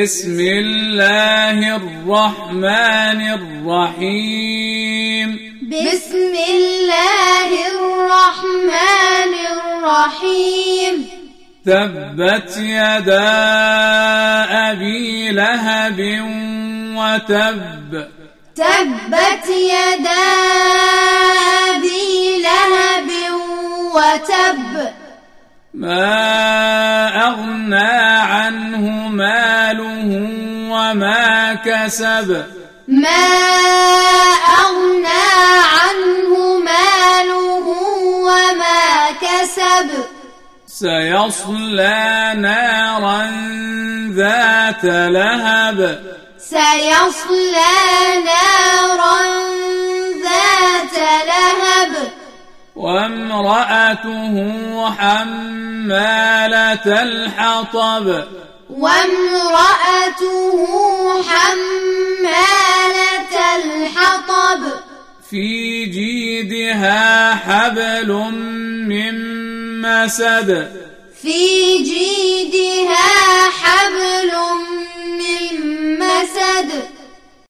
بسم الله الرحمن الرحيم. بسم الله الرحمن الرحيم. تبت يدا أبي لهب وتب. تبت يدا أبي لهب وتب. ما أغنى ماله وما كسب. ما أغنى عنه ماله وما كسب. سيصلى نارا ذات لهب. سيصلى نارا ذات لهب. وامرأته حمالة الحطب. وامرأته حمالة الحطب. في جيدها حبل من مسد. في جيدها